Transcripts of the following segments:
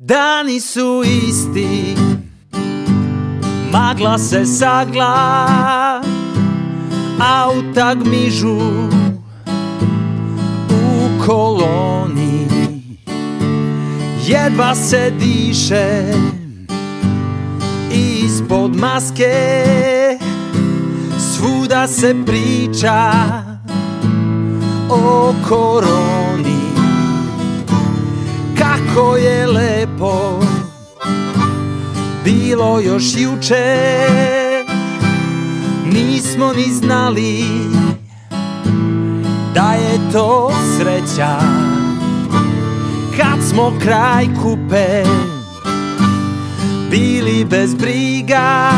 Dani su isti Magla se sagla Auta gmižu U koloni Jedva se diše Ispod maske. Svuda se priča O koroni. Kako je lepo. Bilo još juče Nismo ni znali Da je to sreća. Kad smo kraj kupe Bili bez briga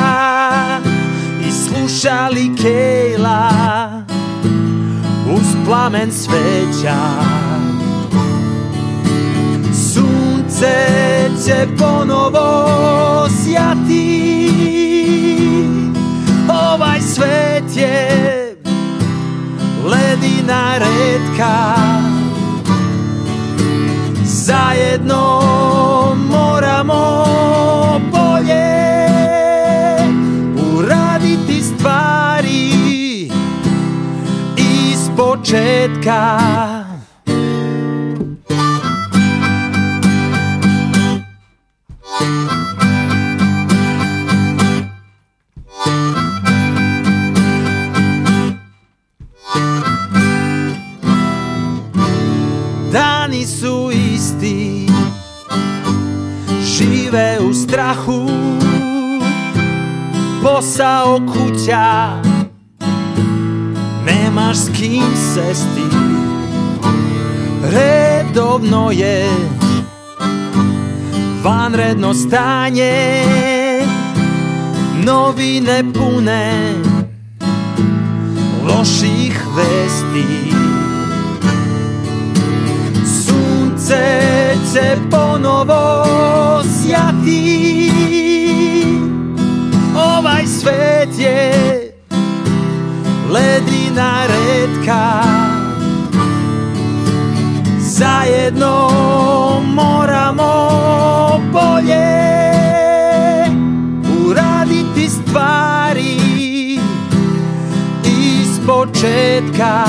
I slušali kejla Uz plamen sveća Sunce će ponovo sjati Ovaj svet je ledina redka Zajedno moramo bolje Uraditi stvari iz početka Žive u strahu Posao kuća Nemaš s kim sesti Redovno je Vanredno stanje Novine pune Loših vesti Sunce će ponovo sjati Ovaj svet je ledina redka Zajedno moramo bolje Uraditi stvari iz početka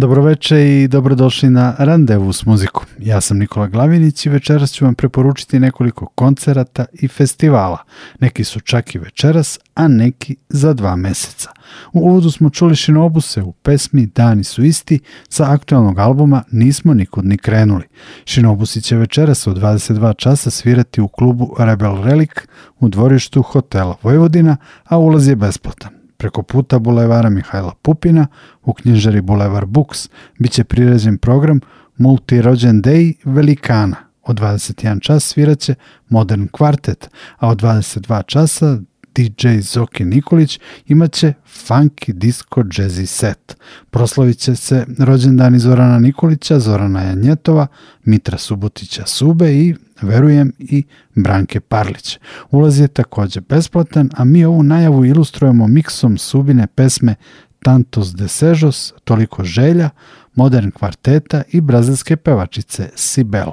Dobroveče i dobrodošli na Randevu s muzikom. Ja sam Nikola Glavinić i večeras ću vam preporučiti nekoliko koncerata i festivala. Neki su čak i večeras, a neki za dva meseca. U uvodu smo čuli Shinobuse u pesmi Dani su isti sa aktualnog albuma Nismo nikud ni krenuli. Shinobusi će večeras u 22 časa svirati u klubu Rebel Relic u dvorištu hotela Vojvodina, a ulaz je besplatan preko puta bulevara Mihajla Pupina u knjižari Bulevar Books biće priređen program Multi Rođen Day Velikana. Od 21 čas sviraće Modern Quartet, a od 22 časa DJ Zoki Nikolić imaće funky disco jazzy set. Proslavit će se rođendani Zorana Nikolića, Zorana Janjetova, Mitra Subotića Sube i verujem i Branke Parlić. Ulaz je takođe besplatan, a mi ovu najavu ilustrujemo miksom Subine pesme Tantos de Sejos, Toliko želja, Modern kvarteta i brazilske pevačice Sibel.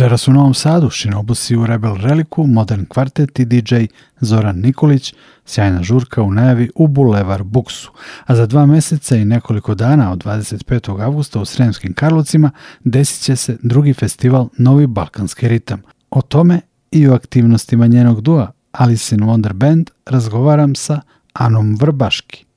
Večeras u Novom Sadu Šinobusi u Rebel Reliku, Modern Kvartet i DJ Zoran Nikolić, sjajna žurka u najavi u Bulevar Buksu. A za dva meseca i nekoliko dana od 25. augusta u Sremskim Karlovcima desit će se drugi festival Novi Balkanski ritam. O tome i o aktivnostima njenog dua Alice in Wonder Band razgovaram sa Anom Vrbaški.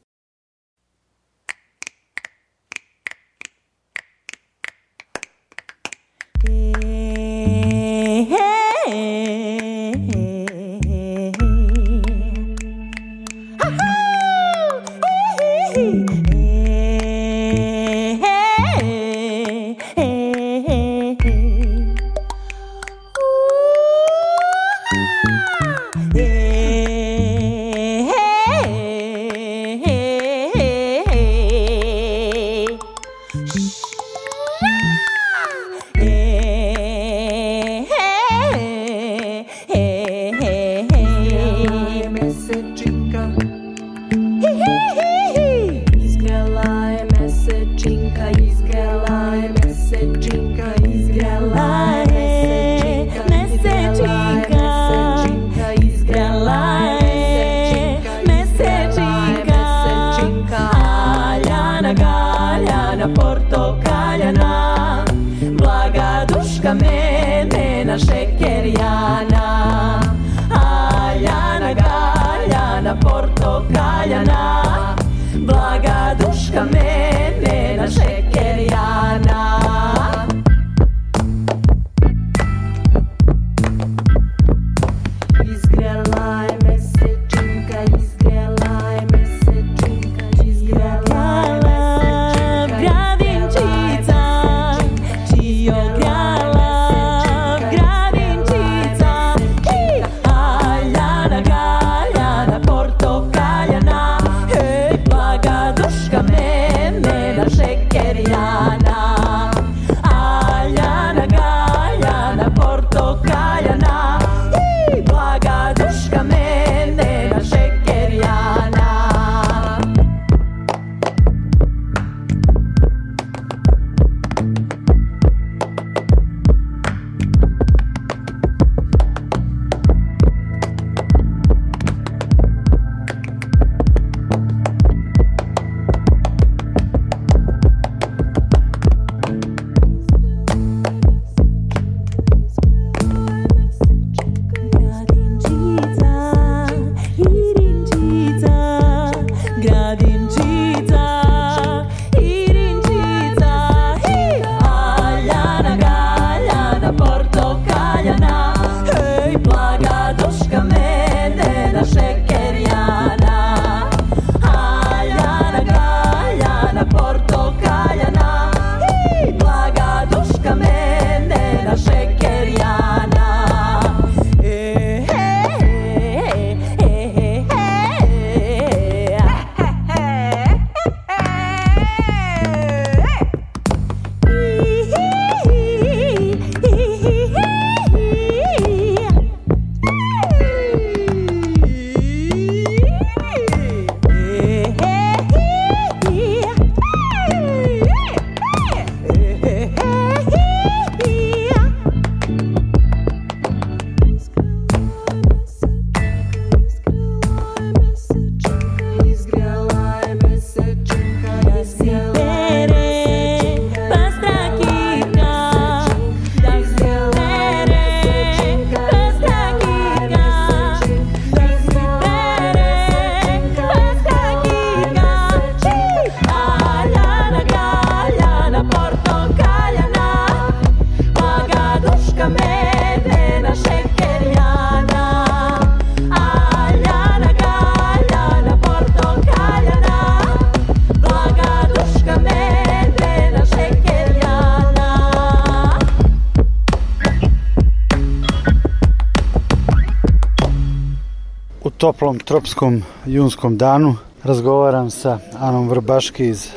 Toplom tropskom junskom danu razgovaram sa Anom Vrbaški iz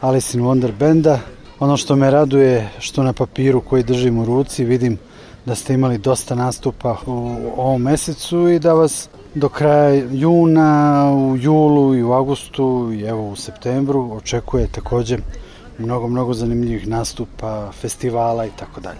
Alice in Wonder Benda. Ono što me raduje što na papiru koji držim u ruci vidim da ste imali dosta nastupa u ovom mesecu i da vas do kraja juna, u julu i u augustu i evo u septembru očekuje takođe mnogo, mnogo zanimljivih nastupa, festivala i tako dalje.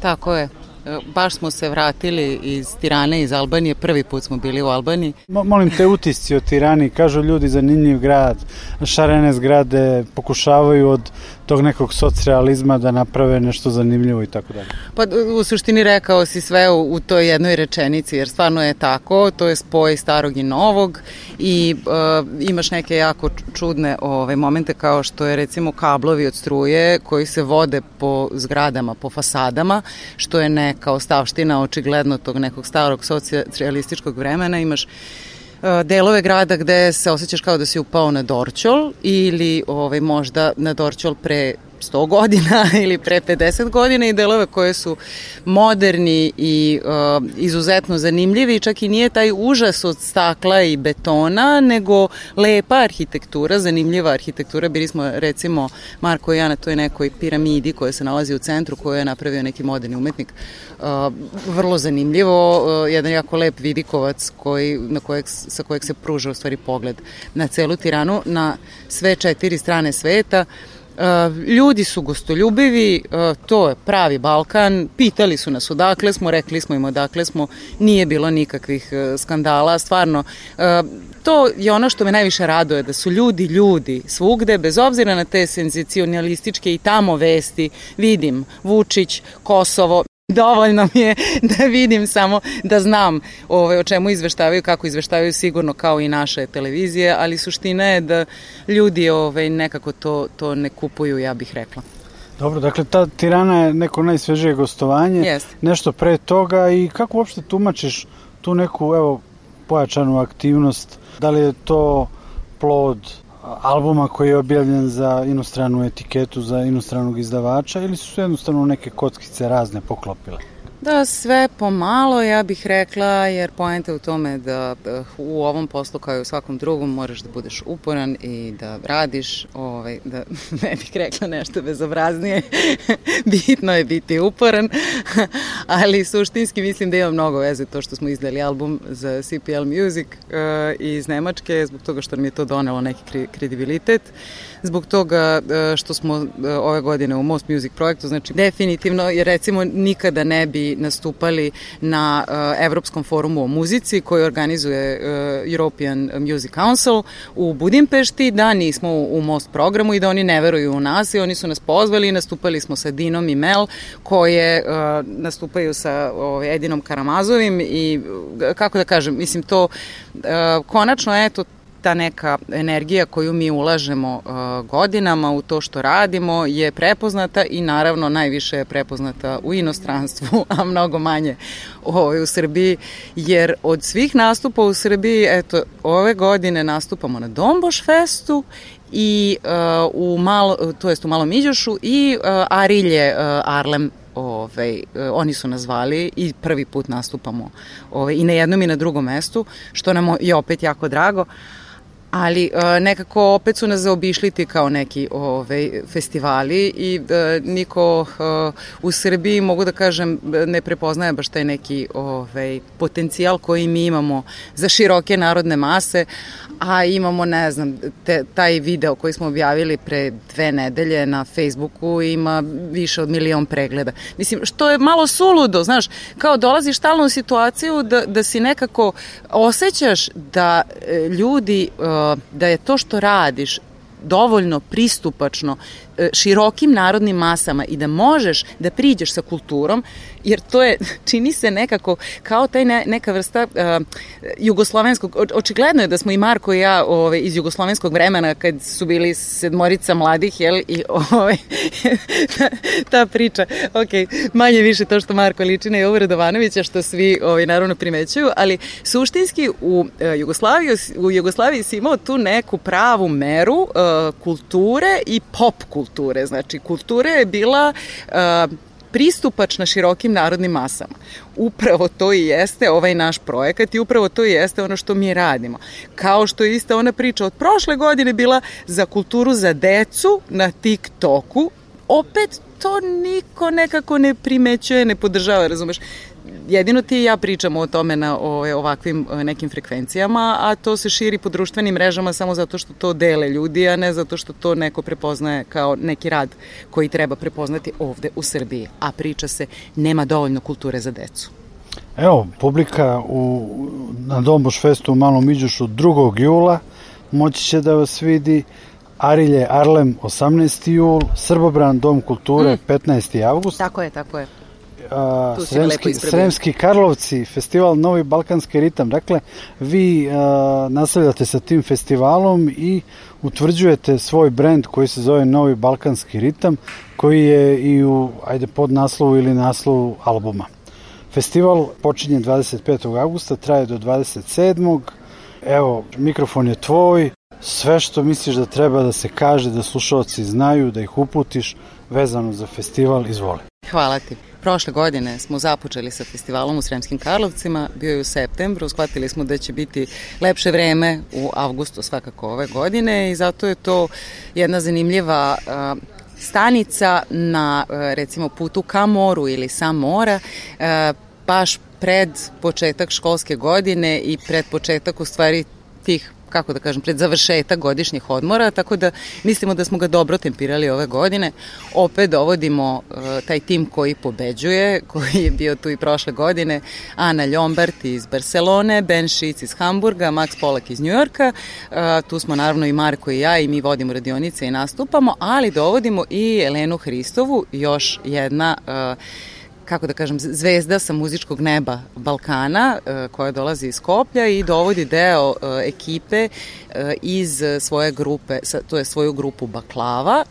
Tako je. E, baš smo se vratili iz Tirane, iz Albanije, prvi put smo bili u Albaniji. Mo, molim te utisci o Tirani, kažu ljudi zanimljiv grad, šarene zgrade, pokušavaju od tog nekog socrealizma da naprave nešto zanimljivo i tako dalje. Pa u suštini rekao si sve u, u toj jednoj rečenici, jer stvarno je tako, to je spoj starog i novog i uh, imaš neke jako čudne ove, momente kao što je recimo kablovi od struje koji se vode po zgradama, po fasadama, što je neka ostavština očigledno tog nekog starog socijalističkog vremena, imaš delove grada gde se osjećaš kao da si upao na Dorčol ili ovaj, možda na Dorčol pre 100 godina ili pre 50 godina i delove koje su moderni i uh, izuzetno zanimljivi, čak i nije taj užas od stakla i betona, nego lepa arhitektura, zanimljiva arhitektura. Bili smo recimo Marko i ja na toj nekoj piramidi koja se nalazi u centru koju je napravio neki moderni umetnik. Uh, vrlo zanimljivo, uh, jedan jako lep vidikovac koji, na kojeg, sa kojeg se pruža u stvari pogled na celu Tiranu, na sve četiri strane sveta. Ljudi su gostoljubivi, uh, to je pravi Balkan, pitali su nas odakle smo, rekli smo im odakle smo, nije bilo nikakvih uh, skandala, stvarno, to je ono što me najviše radoje, da su ljudi ljudi svugde, bez obzira na te senzacionalističke i tamo vesti, vidim Vučić, Kosovo, Dovoljno mi je da vidim samo da znam ovaj, o čemu izveštavaju, kako izveštavaju sigurno kao i naše televizije, ali suština je da ljudi ovaj, nekako to, to ne kupuju, ja bih rekla. Dobro, dakle ta Tirana je neko najsvežije gostovanje, Jest. nešto pre toga i kako uopšte tumačiš tu neku evo pojačanu aktivnost, da li je to plod albuma koji je objavljen za inostranu etiketu, za inostranog izdavača ili su jednostavno neke kockice razne poklopile? Da, sve pomalo, ja bih rekla, jer poenta je u tome da u ovom poslu kao i u svakom drugom moraš da budeš uporan i da radiš, ovaj, da ne bih rekla nešto bezobraznije, bitno je biti uporan, ali suštinski mislim da ima mnogo veze to što smo izdali album za CPL Music uh, iz Nemačke, zbog toga što nam je to donelo neki kredibilitet. Zbog toga e, što smo e, ove godine u Most Music projektu, znači definitivno, jer recimo nikada ne bi nastupali na e, Evropskom forumu o muzici koji organizuje European Music Council u Budimpešti, da nismo u Most programu i da oni ne veruju u nas i oni su nas pozvali i nastupali smo sa Dinom i Mel koje nastupaju sa ovaj, Edinom Karamazovim i kako da kažem, mislim to konačno eto ta neka energija koju mi ulažemo uh, godinama u to što radimo je prepoznata i naravno najviše je prepoznata u inostranstvu, a mnogo manje ovaj, u Srbiji, jer od svih nastupa u Srbiji, eto, ove godine nastupamo na Domboš festu i uh, u malo, to jest u Malom Iđošu i uh, Arilje uh, Arlem ovaj, uh, oni su nas zvali i prvi put nastupamo ovaj, i na jednom i na drugom mestu, što nam je opet jako drago. Uh, ali uh, nekako opet su nas zaobišli ti kao neki ovaj, festivali i uh, niko uh, u Srbiji, mogu da kažem, ne prepoznaje baš taj neki ovaj, potencijal koji mi imamo za široke narodne mase, a imamo, ne znam, te, taj video koji smo objavili pre dve nedelje na Facebooku ima više od milion pregleda. Mislim, što je malo suludo, znaš, kao dolaziš stalno u situaciju da, da si nekako osjećaš da e, ljudi, e, da je to što radiš dovoljno pristupačno širokim narodnim masama i da možeš da priđeš sa kulturom, jer to je, čini se nekako kao taj ne, neka vrsta uh, jugoslovenskog, očigledno je da smo i Marko i ja ove, iz jugoslovenskog vremena kad su bili sedmorica mladih, jel, i ove, ta, ta priča, ok, manje više to što Marko liči na Jovu Radovanovića, što svi ove, naravno primećuju, ali suštinski u uh, Jugoslaviji, u Jugoslaviji si imao tu neku pravu meru uh, kulture i pop kulture, znači kultura je bila uh, pristupačna širokim narodnim masama. Upravo to i jeste ovaj naš projekat i upravo to i jeste ono što mi radimo. Kao što je ista ona priča od prošle godine bila za kulturu za decu na TikToku, opet to niko nekako ne primećuje, ne podržava, razumeš? Jedino ti i ja pričamo o tome na o, ovakvim nekim frekvencijama, a to se širi po društvenim mrežama samo zato što to dele ljudi, a ne zato što to neko prepoznaje kao neki rad koji treba prepoznati ovde u Srbiji. A priča se, nema dovoljno kulture za decu. Evo, publika u, na Domboš festu u Malom Iđušu 2. jula moći će da vas vidi Arilje Arlem 18. jul, Srbobran Dom kulture mm. 15. avgust. Tako je, tako je. A, Sremski, Sremski Karlovci, festival Novi Balkanski ritam. Dakle, vi a, nastavljate sa tim festivalom i utvrđujete svoj brend koji se zove Novi Balkanski ritam, koji je i u, ajde, pod naslovu ili naslovu albuma. Festival počinje 25. augusta, traje do 27. Evo, mikrofon je tvoj, sve što misliš da treba da se kaže, da slušalci znaju, da ih uputiš vezano za festival, izvoli. Hvala ti. Prošle godine smo započeli sa festivalom u Sremskim Karlovcima, bio je u septembru, shvatili smo da će biti lepše vreme u avgustu svakako ove godine i zato je to jedna zanimljiva stanica na recimo putu ka moru ili sa mora baš pred početak školske godine i pred početak u stvari tih kako da kažem, pred završetak godišnjih odmora, tako da mislimo da smo ga dobro tempirali ove godine. Opet dovodimo uh, taj tim koji pobeđuje, koji je bio tu i prošle godine, Ana Ljombart iz Barcelone, Ben Šic iz Hamburga, Max Polak iz Njujorka, uh, tu smo naravno i Marko i ja i mi vodimo radionice i nastupamo, ali dovodimo i Elenu Hristovu, još jedna uh, kako da kažem, zvezda sa muzičkog neba Balkana e, koja dolazi iz Skoplja i dovodi deo e, ekipe e, iz svoje grupe, to je svoju grupu Baklava.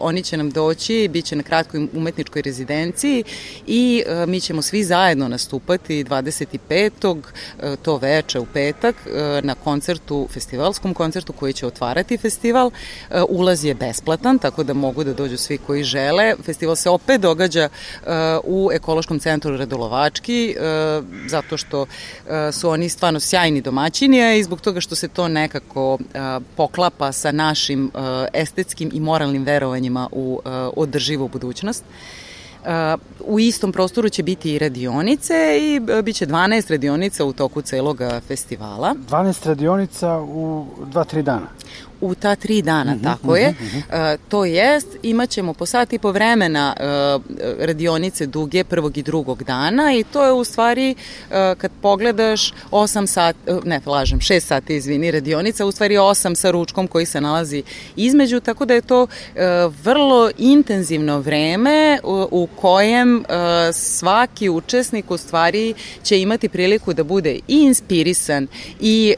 Oni će nam doći, bit će na kratkoj umetničkoj rezidenciji i mi ćemo svi zajedno nastupati 25. to veče u petak na koncertu, festivalskom koncertu koji će otvarati festival. Ulaz je besplatan, tako da mogu da dođu svi koji žele. Festival se opet događa u ekološkom centru Radolovački, e, zato što e, su oni stvarno sjajni domaćini, i zbog toga što se to nekako e, poklapa sa našim estetskim i moralnim verovanjima u održivu budućnost. U istom prostoru će biti i radionice i bit će 12 radionica u toku celog festivala. 12 radionica u 2-3 dana? U ta tri dana, mm -hmm, tako je. Mm -hmm. uh, to jest, imat ćemo po sat i po vremena uh, radionice duge prvog i drugog dana i to je u stvari, uh, kad pogledaš 8 sat, uh, ne, lažem, 6 sati, izvini, radionica, u stvari 8 sa ručkom koji se nalazi između, tako da je to uh, vrlo intenzivno vreme u, u kojem svaki učesnik u stvari će imati priliku da bude i inspirisan i,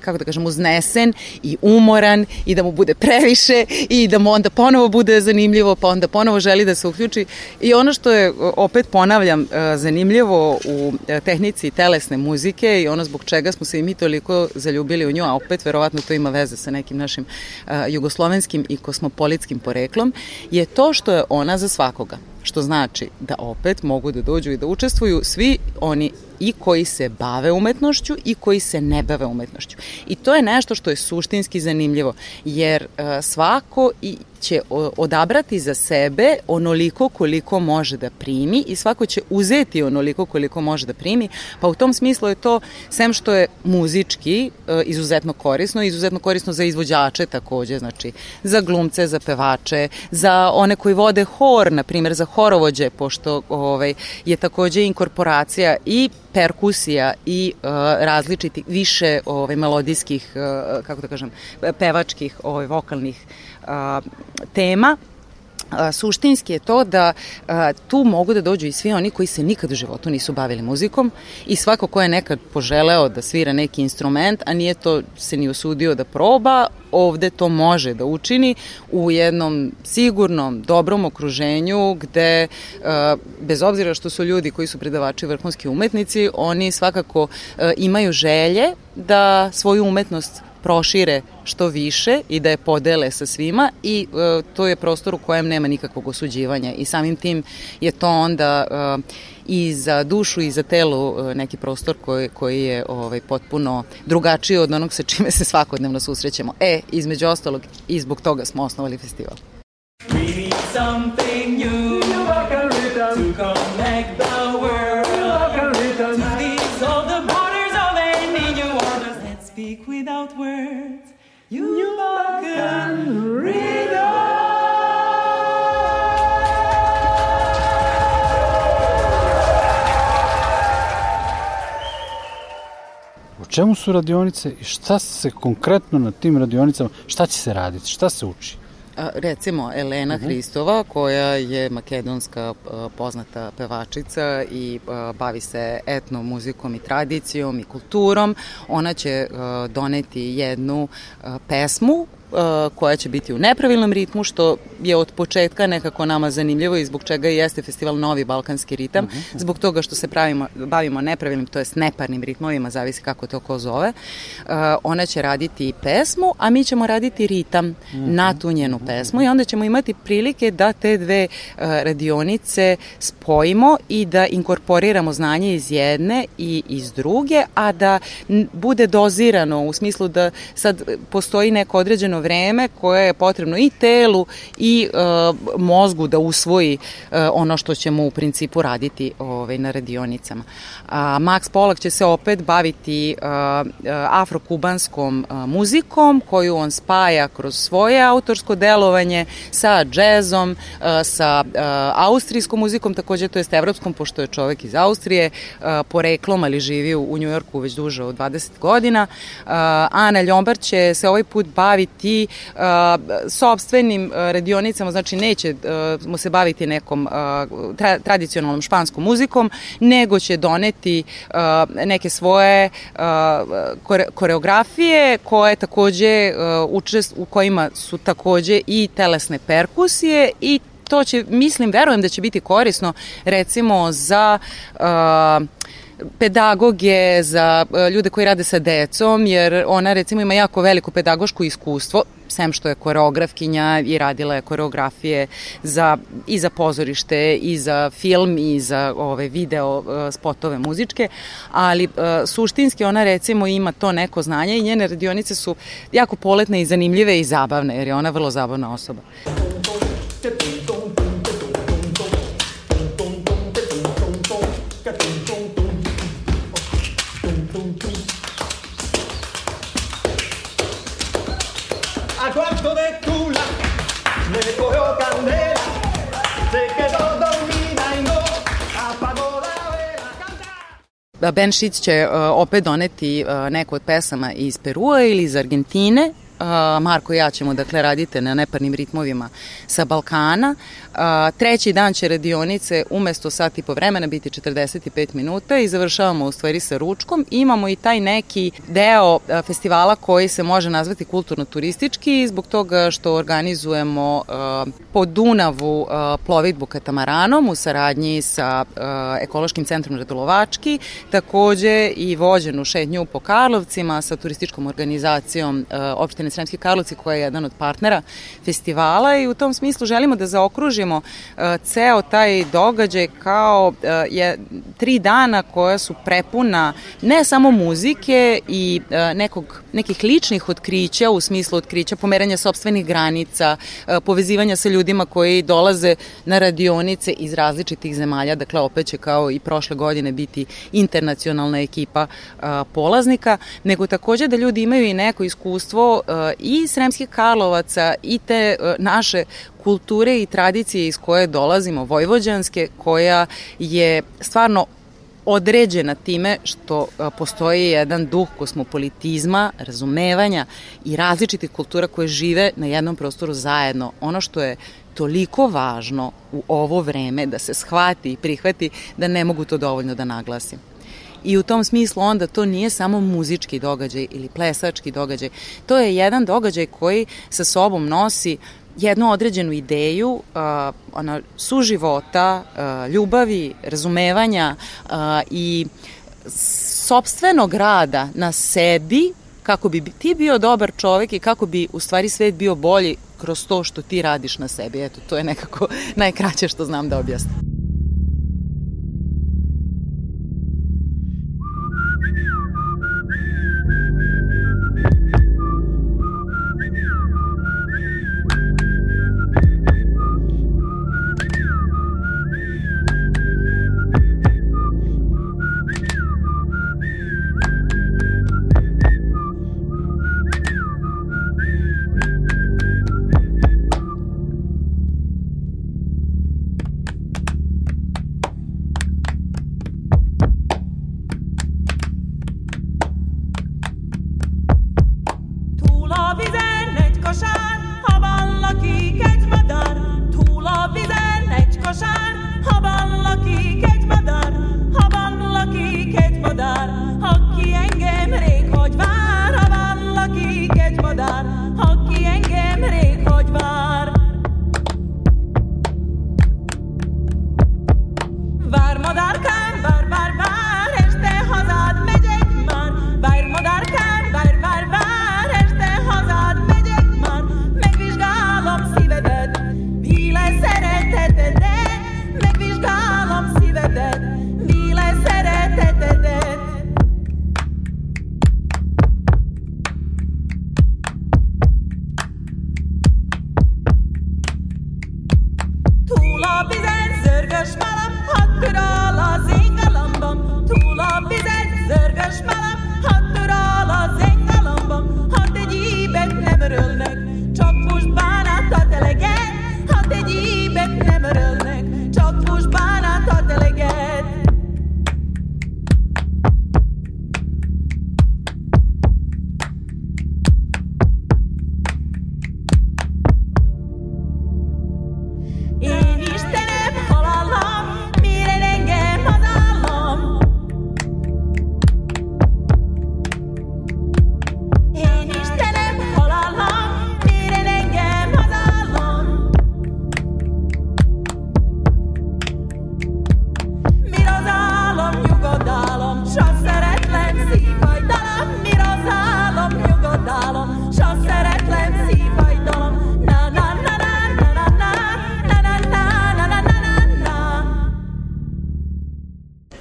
kako da kažem, uznesen i umoran umoran i da mu bude previše i da mu onda ponovo bude zanimljivo, pa onda ponovo želi da se uključi. I ono što je, opet ponavljam, e, zanimljivo u e, tehnici telesne muzike i ono zbog čega smo se i mi toliko zaljubili u nju, a opet verovatno to ima veze sa nekim našim uh, jugoslovenskim i kosmopolitskim poreklom, je to što je ona za svakoga što znači da opet mogu da dođu i da učestvuju svi oni i koji se bave umetnošću i koji se ne bave umetnošću. I to je nešto što je suštinski zanimljivo, jer uh, svako i će odabrati za sebe onoliko koliko može da primi i svako će uzeti onoliko koliko može da primi, pa u tom smislu je to, sem što je muzički uh, izuzetno korisno, izuzetno korisno za izvođače takođe, znači za glumce, za pevače, za one koji vode hor, na primjer za horovođe, pošto ovaj, je takođe inkorporacija i perkusija i uh, različitih više ovaj melodijskih uh, kako da kažem pevačkih ovaj vokalnih uh, tema suštinski je to da a, tu mogu da dođu i svi oni koji se nikad u životu nisu bavili muzikom i svako ko je nekad poželeo da svira neki instrument, a nije to se ni usudio da proba, ovde to može da učini u jednom sigurnom, dobrom okruženju gde, a, bez obzira što su ljudi koji su predavači vrhunski umetnici, oni svakako a, imaju želje da svoju umetnost prošire što više i da je podele sa svima i e, to je prostor u kojem nema nikakvog osuđivanja i samim tim je to onda e, i za dušu i za telo e, neki prostor koji, koji je ovaj, potpuno drugačiji od onog sa čime se svakodnevno susrećemo. E, između ostalog, i zbog toga smo osnovali festival. We need something čemu su radionice i šta se konkretno na tim radionicama, šta će se raditi, šta se uči? recimo Elena uh mhm. -huh. Hristova koja je makedonska poznata pevačica i bavi se etno muzikom i tradicijom i kulturom. Ona će doneti jednu pesmu koja će biti u nepravilnom ritmu, što je od početka nekako nama zanimljivo i zbog čega i jeste festival Novi Balkanski ritam, uh -huh. zbog toga što se pravimo, bavimo nepravilnim, to jest neparnim ritmovima, zavisi kako to ko zove. Uh, ona će raditi pesmu, a mi ćemo raditi ritam uh -huh. na tu njenu pesmu i onda ćemo imati prilike da te dve uh, radionice spojimo i da inkorporiramo znanje iz jedne i iz druge, a da bude dozirano u smislu da sad postoji neko određeno vreme koje je potrebno i telu i e, mozgu da usvoji e, ono što ćemo u principu raditi ovaj, na radionicama. A, Max Polak će se opet baviti e, afrokubanskom muzikom koju on spaja kroz svoje autorsko delovanje sa džezom, sa austrijskom muzikom, takođe to jest evropskom, pošto je čovek iz Austrije, poreklom, ali živi u, Njujorku već duže od 20 godina. Ana Ljombar će se ovaj put baviti i uh, sobstvenim uh, radionicama, znači neće uh, mu se baviti nekom tra tradicionalnom španskom muzikom, nego će doneti neke svoje kore koreografije koje takođe učest, u kojima su takođe i telesne perkusije i to će, mislim, verujem da će biti korisno recimo za uh, pedagoge, za e, ljude koji rade sa decom, jer ona recimo ima jako veliko pedagoško iskustvo, sem što je koreografkinja i radila je koreografije za, i za pozorište, i za film, i za ove video uh, spotove muzičke, ali uh, suštinski ona recimo ima to neko znanje i njene radionice su jako poletne i zanimljive i zabavne, jer je ona vrlo zabavna osoba. Ben Šit će uh, opet doneti uh, neku od pesama iz Perua ili iz Argentine Marko i ja ćemo dakle radite na neparnim ritmovima sa Balkana. Treći dan će radionice umesto sat i po vremena biti 45 minuta i završavamo u stvari sa ručkom. Imamo i taj neki deo festivala koji se može nazvati kulturno-turistički zbog toga što organizujemo po Dunavu plovidbu katamaranom u saradnji sa Ekološkim centrom Radulovački, takođe i vođenu šetnju po Karlovcima sa turističkom organizacijom opštine Sremski Karlovci koja je jedan od partnera festivala i u tom smislu želimo da zaokružimo uh, ceo taj događaj kao uh, je tri dana koja su prepuna ne samo muzike i uh, nekog, nekih ličnih otkrića u smislu otkrića pomeranja sobstvenih granica, povezivanja sa ljudima koji dolaze na radionice iz različitih zemalja, dakle opet će kao i prošle godine biti internacionalna ekipa polaznika, nego takođe da ljudi imaju i neko iskustvo i Sremskih Karlovaca i te e, naše kulture i tradicije iz koje dolazimo, vojvođanske, koja je stvarno određena time što postoji jedan duh kosmopolitizma, razumevanja i različitih kultura koje žive na jednom prostoru zajedno. Ono što je toliko važno u ovo vreme da se shvati i prihvati da ne mogu to dovoljno da naglasim. I u tom smislu onda to nije samo muzički događaj ili plesački događaj. To je jedan događaj koji sa sobom nosi jednu određenu ideju uh, ona, suživota, uh, ljubavi, razumevanja uh, i sobstvenog rada na sebi kako bi ti bio dobar čovek i kako bi u stvari svet bio bolji kroz to što ti radiš na sebi. Eto, to je nekako najkraće što znam da objasnim.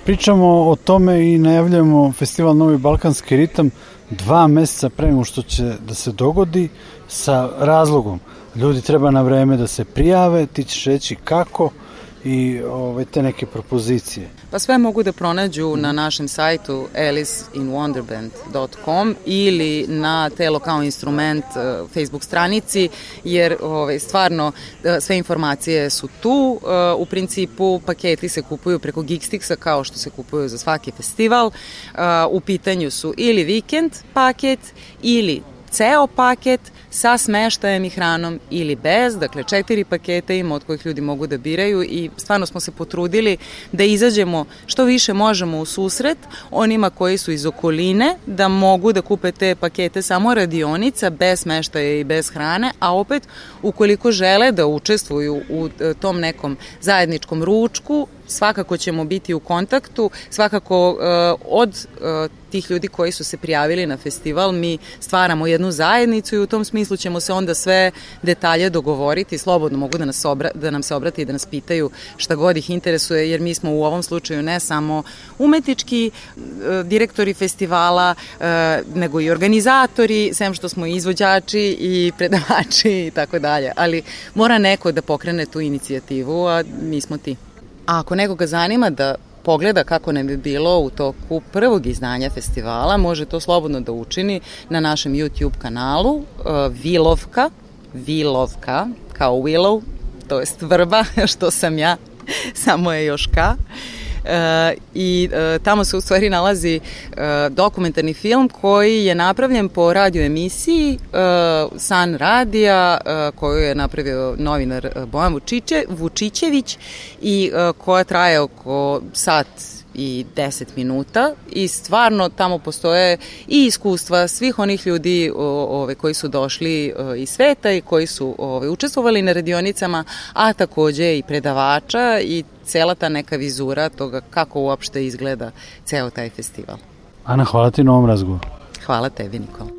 Pričamo o tome i najavljamo festival Novi Balkanski ritam dva meseca pre nego što će da se dogodi sa razlogom. Ljudi treba na vreme da se prijave, ti ćeš reći kako, i ove, te neke propozicije? Pa sve mogu da pronađu na našem sajtu aliceinwonderband.com ili na Telo kao instrument uh, Facebook stranici, jer ove, stvarno uh, sve informacije su tu. Uh, u principu paketi se kupuju preko Geekstixa kao što se kupuju za svaki festival. U pitanju su ili vikend paket ili ceo paket sa smeštajem i hranom ili bez, dakle četiri paketa ima od kojih ljudi mogu da biraju i stvarno smo se potrudili da izađemo što više možemo u susret onima koji su iz okoline, da mogu da kupe te pakete samo radionica, bez smeštaja i bez hrane, a opet ukoliko žele da učestvuju u e, tom nekom zajedničkom ručku, svakako ćemo biti u kontaktu, svakako uh, od uh, tih ljudi koji su se prijavili na festival mi stvaramo jednu zajednicu i u tom smislu ćemo se onda sve detalje dogovoriti, slobodno mogu da, nas obra, da nam se obrati i da nas pitaju šta god ih interesuje, jer mi smo u ovom slučaju ne samo umetnički uh, direktori festivala, nego i organizatori, sem što smo i izvođači i predavači i tako dalje, ali mora neko da pokrene tu inicijativu, a mi smo ti. A ako nekoga zanima da pogleda kako nam je bilo u toku prvog izdanja festivala, može to slobodno da učini na našem YouTube kanalu uh, Vilovka, Vilovka, kao Willow, to jest vrba, što sam ja, samo je još ka. E, i e, tamo se u stvari nalazi e, dokumentarni film koji je napravljen po radio emisiji San Radija koju je napravio novinar Bojan Vučiće, Vučićević i koja traje oko sat i 10 minuta i stvarno tamo postoje i iskustva svih onih ljudi ove, koji su došli iz sveta i koji su ove, učestvovali na radionicama, a takođe i predavača i cela ta neka vizura toga kako uopšte izgleda ceo taj festival. Ana, hvala ti na ovom razgovoru. Hvala tebi, Nikola.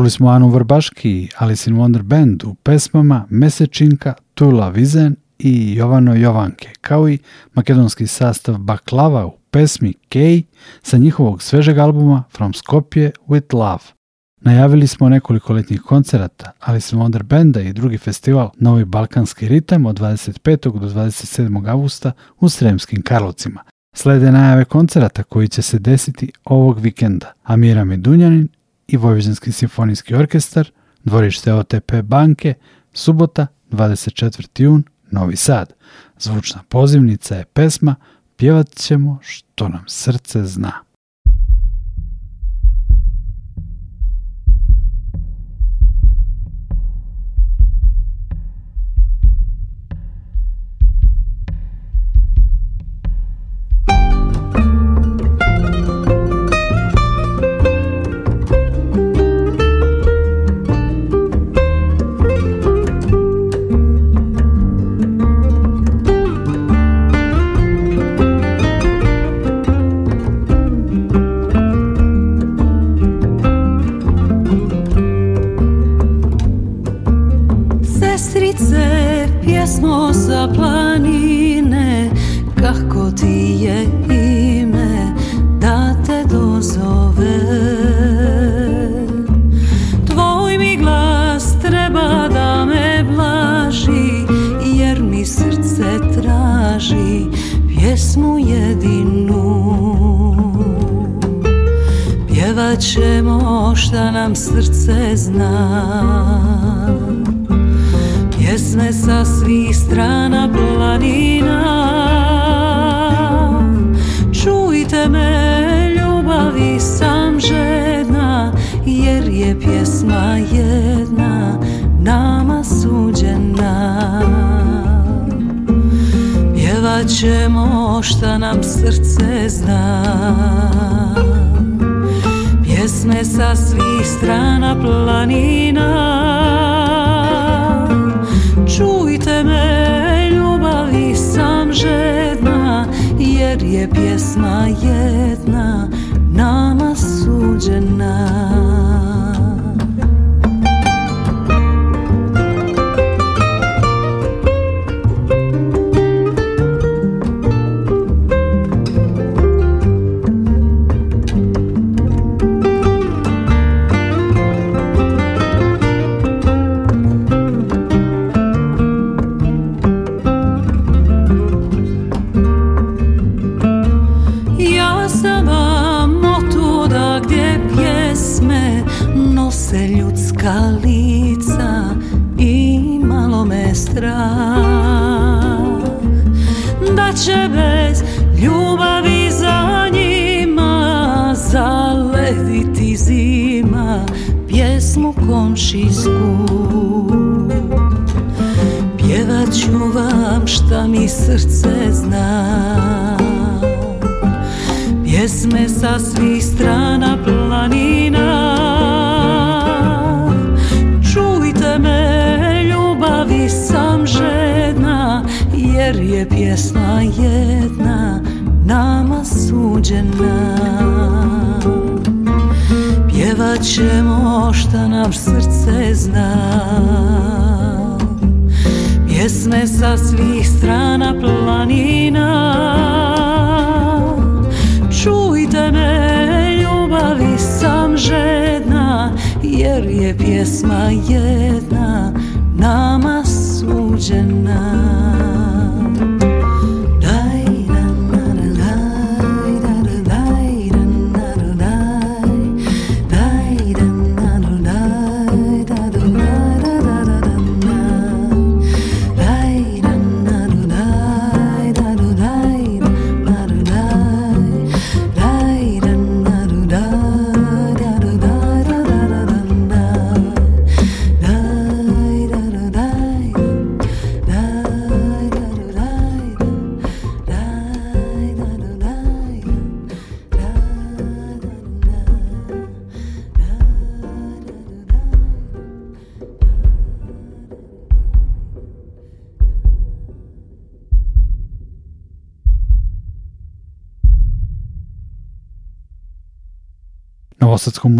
Čuli smo Anu Vrbaški Alice in Wonder Band u pesmama Mesečinka, Tula Vizen i Jovano Jovanke, kao i makedonski sastav Baklava u pesmi Kej sa njihovog svežeg albuma From Skopje with Love. Najavili smo nekoliko letnjih koncerata, ali smo Wonder Benda i drugi festival Novi Balkanski ritam od 25. do 27. augusta u Sremskim Karlovcima. Slede najave koncerata koji će se desiti ovog vikenda. Amira Medunjanin i Vojvođanski simfonijski orkestar, dvorište OTP banke, subota 24. jun, Novi Sad. Zvučna pozivnica je pesma Pjevat ćemo što nam srce zna. Je pjesma jedna nama suđena suđena Novosadsko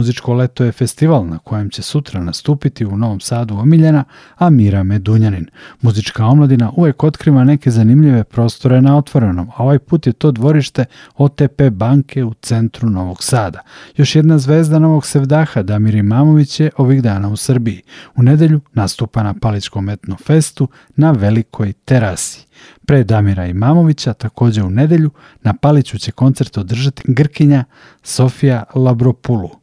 muzičko leto je festival na kojem će sutra nastupiti u Novom Sadu omiljena Amira Medunjanin. Muzička omladina uvek otkriva neke zanimljive prostore na otvorenom, a ovaj put je to dvorište OTP banke u centru Novog Sada. Još jedna zvezda Novog Sevdaha, Damir Imamović je ovih dana u Srbiji. U nedelju nastupa na Paličkom etnofestu na Velikoj terasi. Pre Damira Imamovića, takođe u nedelju, na Paliću će koncert održati Grkinja Sofija Labropulu.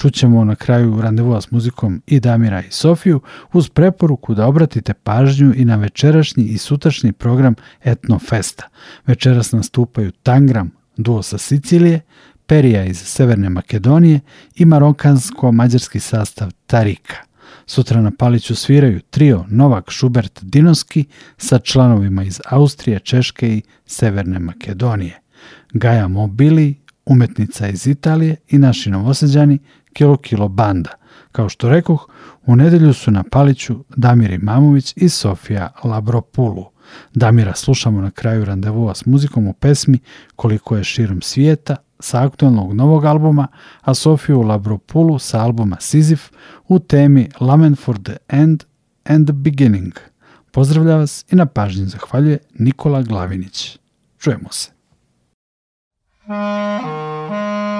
Čućemo na kraju randevua s muzikom i Damira i Sofiju uz preporuku da obratite pažnju i na večerašnji i sutrašnji program Etno Festa. Večeras nastupaju Tangram, duo sa Sicilije, Perija iz Severne Makedonije i marokansko-mađarski sastav Tarika. Sutra na Paliću sviraju trio Novak Šubert Dinoski sa članovima iz Austrije, Češke i Severne Makedonije. Gaja Mobili, umetnica iz Italije i naši novoseđani Kilo Kilo Banda. Kao što rekoh, u nedelju su na Paliću Damir Imamović i Sofija Labropulu. Damira slušamo na kraju randevua s muzikom u pesmi Koliko je širom svijeta sa aktualnog novog albuma, a Sofiju Labropulu sa albuma Sizif u temi Lament for the End and the Beginning. Pozdravlja vas i na pažnji zahvaljuje Nikola Glavinić. Čujemo se. Thank you.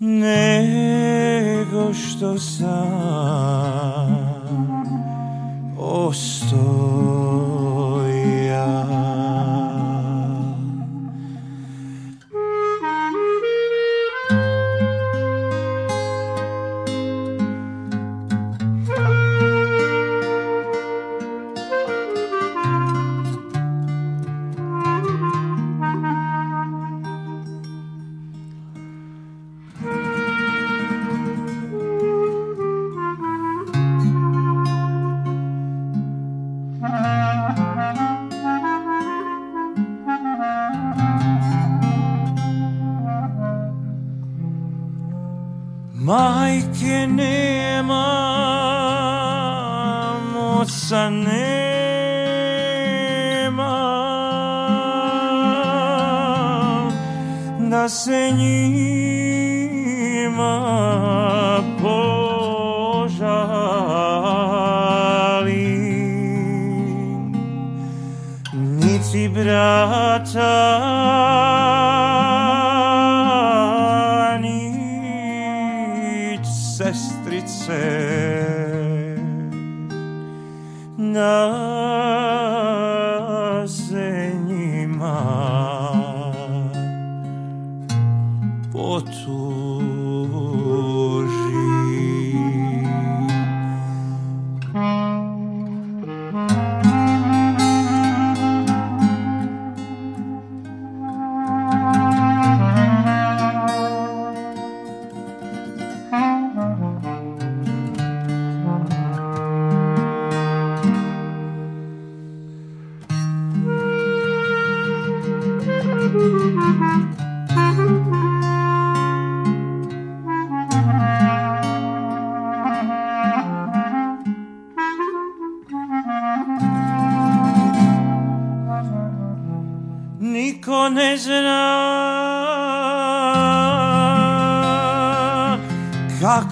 nego što sam ostoja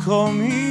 kako